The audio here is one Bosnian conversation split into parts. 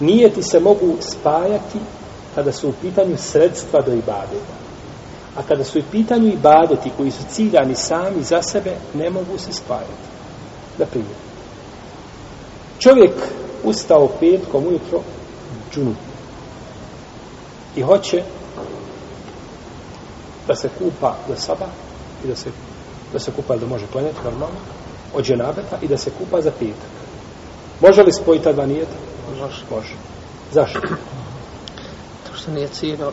nijeti se mogu spajati kada su u pitanju sredstva do ibadeta. A kada su u pitanju ibadeti koji su ciljani sami za sebe, ne mogu se spajati. Na primjer, čovjek ustao petkom ujutro džunu i hoće da se kupa do saba i da se, da se kupa da može klanjati normalno od dženabeta i da se kupa za petak. Može li spojiti ta dva nijeta? može. Može. Zašto? To što nije cijelo.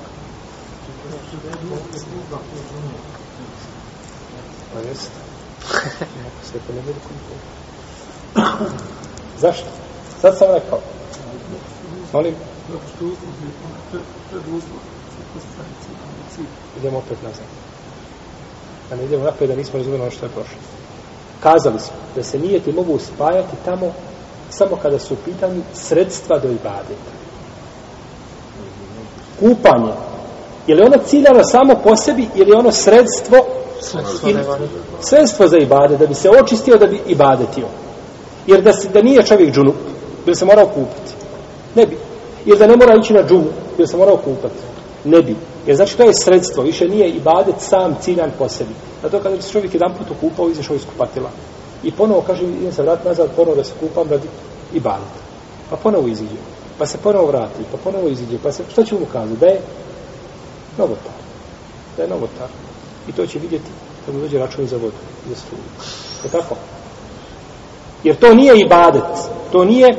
Pa jeste. Zašto? Sad sam rekao. Molim. Idemo opet nazad. Da ne idemo napred, da nismo razumeli ono što je prošlo. Kazali smo da se nijeti mogu spajati tamo samo kada su u pitanju sredstva do ibadeta. Kupanje. Je li ono ciljano samo po sebi ili ono sredstvo sredstvo, ili, sredstvo za ibadet, da bi se očistio, da bi ibadetio. Jer da, se, da nije čovjek džunup, bi se morao kupiti. Ne bi. Jer da ne mora ići na džunu, bi se morao kupati. Ne bi. Jer znači to je sredstvo, više nije ibadet sam ciljan po sebi. Zato kada bi se čovjek jedan put okupao, izašao iz kupatila. I ponovo kaže, idem se vrati nazad, ponovo da se kupam radi i balit. Pa ponovo iziđe. Pa se ponovo vrati, pa ponovo iziđe. Pa se, šta će mu kazati? Da je novotar. Da je novotar. I to će vidjeti kad mu dođe račun za vodu, za struju. Je tako? Jer to nije ibadet. To nije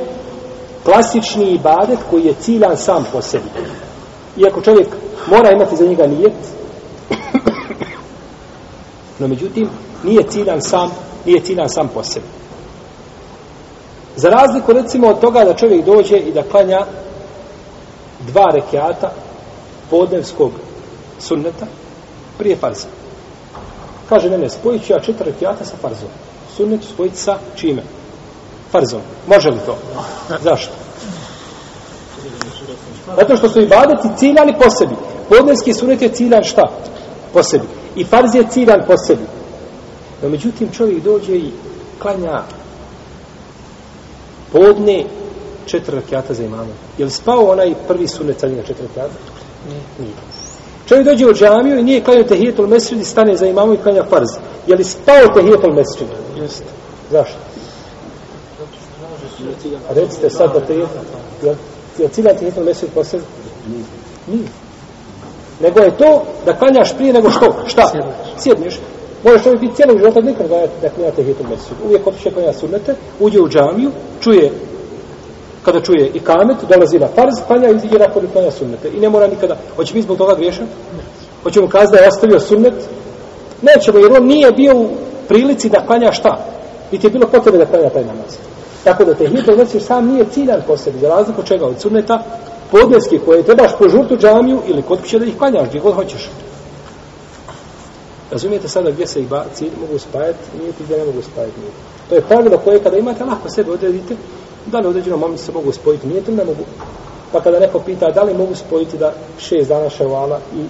klasični ibadet koji je ciljan sam po sebi. Iako čovjek mora imati za njega nijet, no međutim, nije ciljan sam po nije tina sam po sebi. Za razliku recimo od toga da čovjek dođe i da klanja dva rekiata podnevskog sunneta prije farza. Kaže, ne, ne, spojit ću ja četiri rekiata sa farzom. Sunnet spojit sa čime? Farzom. Može li to? Zašto? Zato što su i badeti ciljani po sebi. Podnevski sunnet je ciljan šta? Po sebi. I farz je ciljan po sebi. No, međutim, čovjek dođe i klanja podne četiri rakijata za imama. Je li spao onaj prvi sunet sa njega četiri rakijata? Nije. Nije. Čovjek dođe u džamiju i nije klanio tehijetul mesrid i stane za imamo i klanja farz. Je li spao tehijetul mesrid? Jeste. Zašto? Recite sad da tehijetul je, je cilja tehijetul mesrid posljed? Nije. Nije. Nego je to da klanjaš prije nego što? Šta? Sjedneš. Možeš čovjek biti cijelog života nekada gledati da klanja tehijetu mesiju. Uvijek otiše klanja sunete, uđe u džamiju, čuje, kada čuje i kamet, dolazi na farz, klanja i izvije napod i klanja sunete. I ne mora nikada. Hoće mi zbog toga griješan? Hoće mu kazi da je ostavio sunet? Nećemo, jer on nije bio u prilici da klanja šta? Niti je bilo potrebe da klanja taj namaz. Tako da tehijetu mesiju sam nije ciljan po sebi, za razliku čega od sunneta, podneske koje trebaš po žurtu džamiju ili kod kuće da ih klanjaš, gdje god hoćeš. Razumijete sada gdje se i baci, mogu spajati, nije ti gdje ne mogu spajati nije. To je pravilo koje kada imate, lako sebe odredite, da li određeno momi se mogu spojiti, nije ne mogu. Pa kada neko pita da li mogu spojiti da šest dana ševala i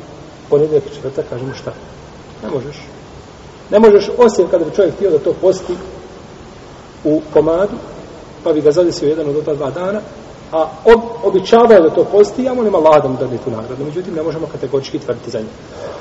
ponedjeljak i četvrtak, kažemo šta? Ne možeš. Ne možeš, osim kada bi čovjek htio da to posti u komadu, pa bi ga zadesio jedan od ta dva dana, a ob, običavaju da to posti, ja molim Allah da mu dadi tu nagradu. Međutim, ne možemo kategorički tvrditi za nje.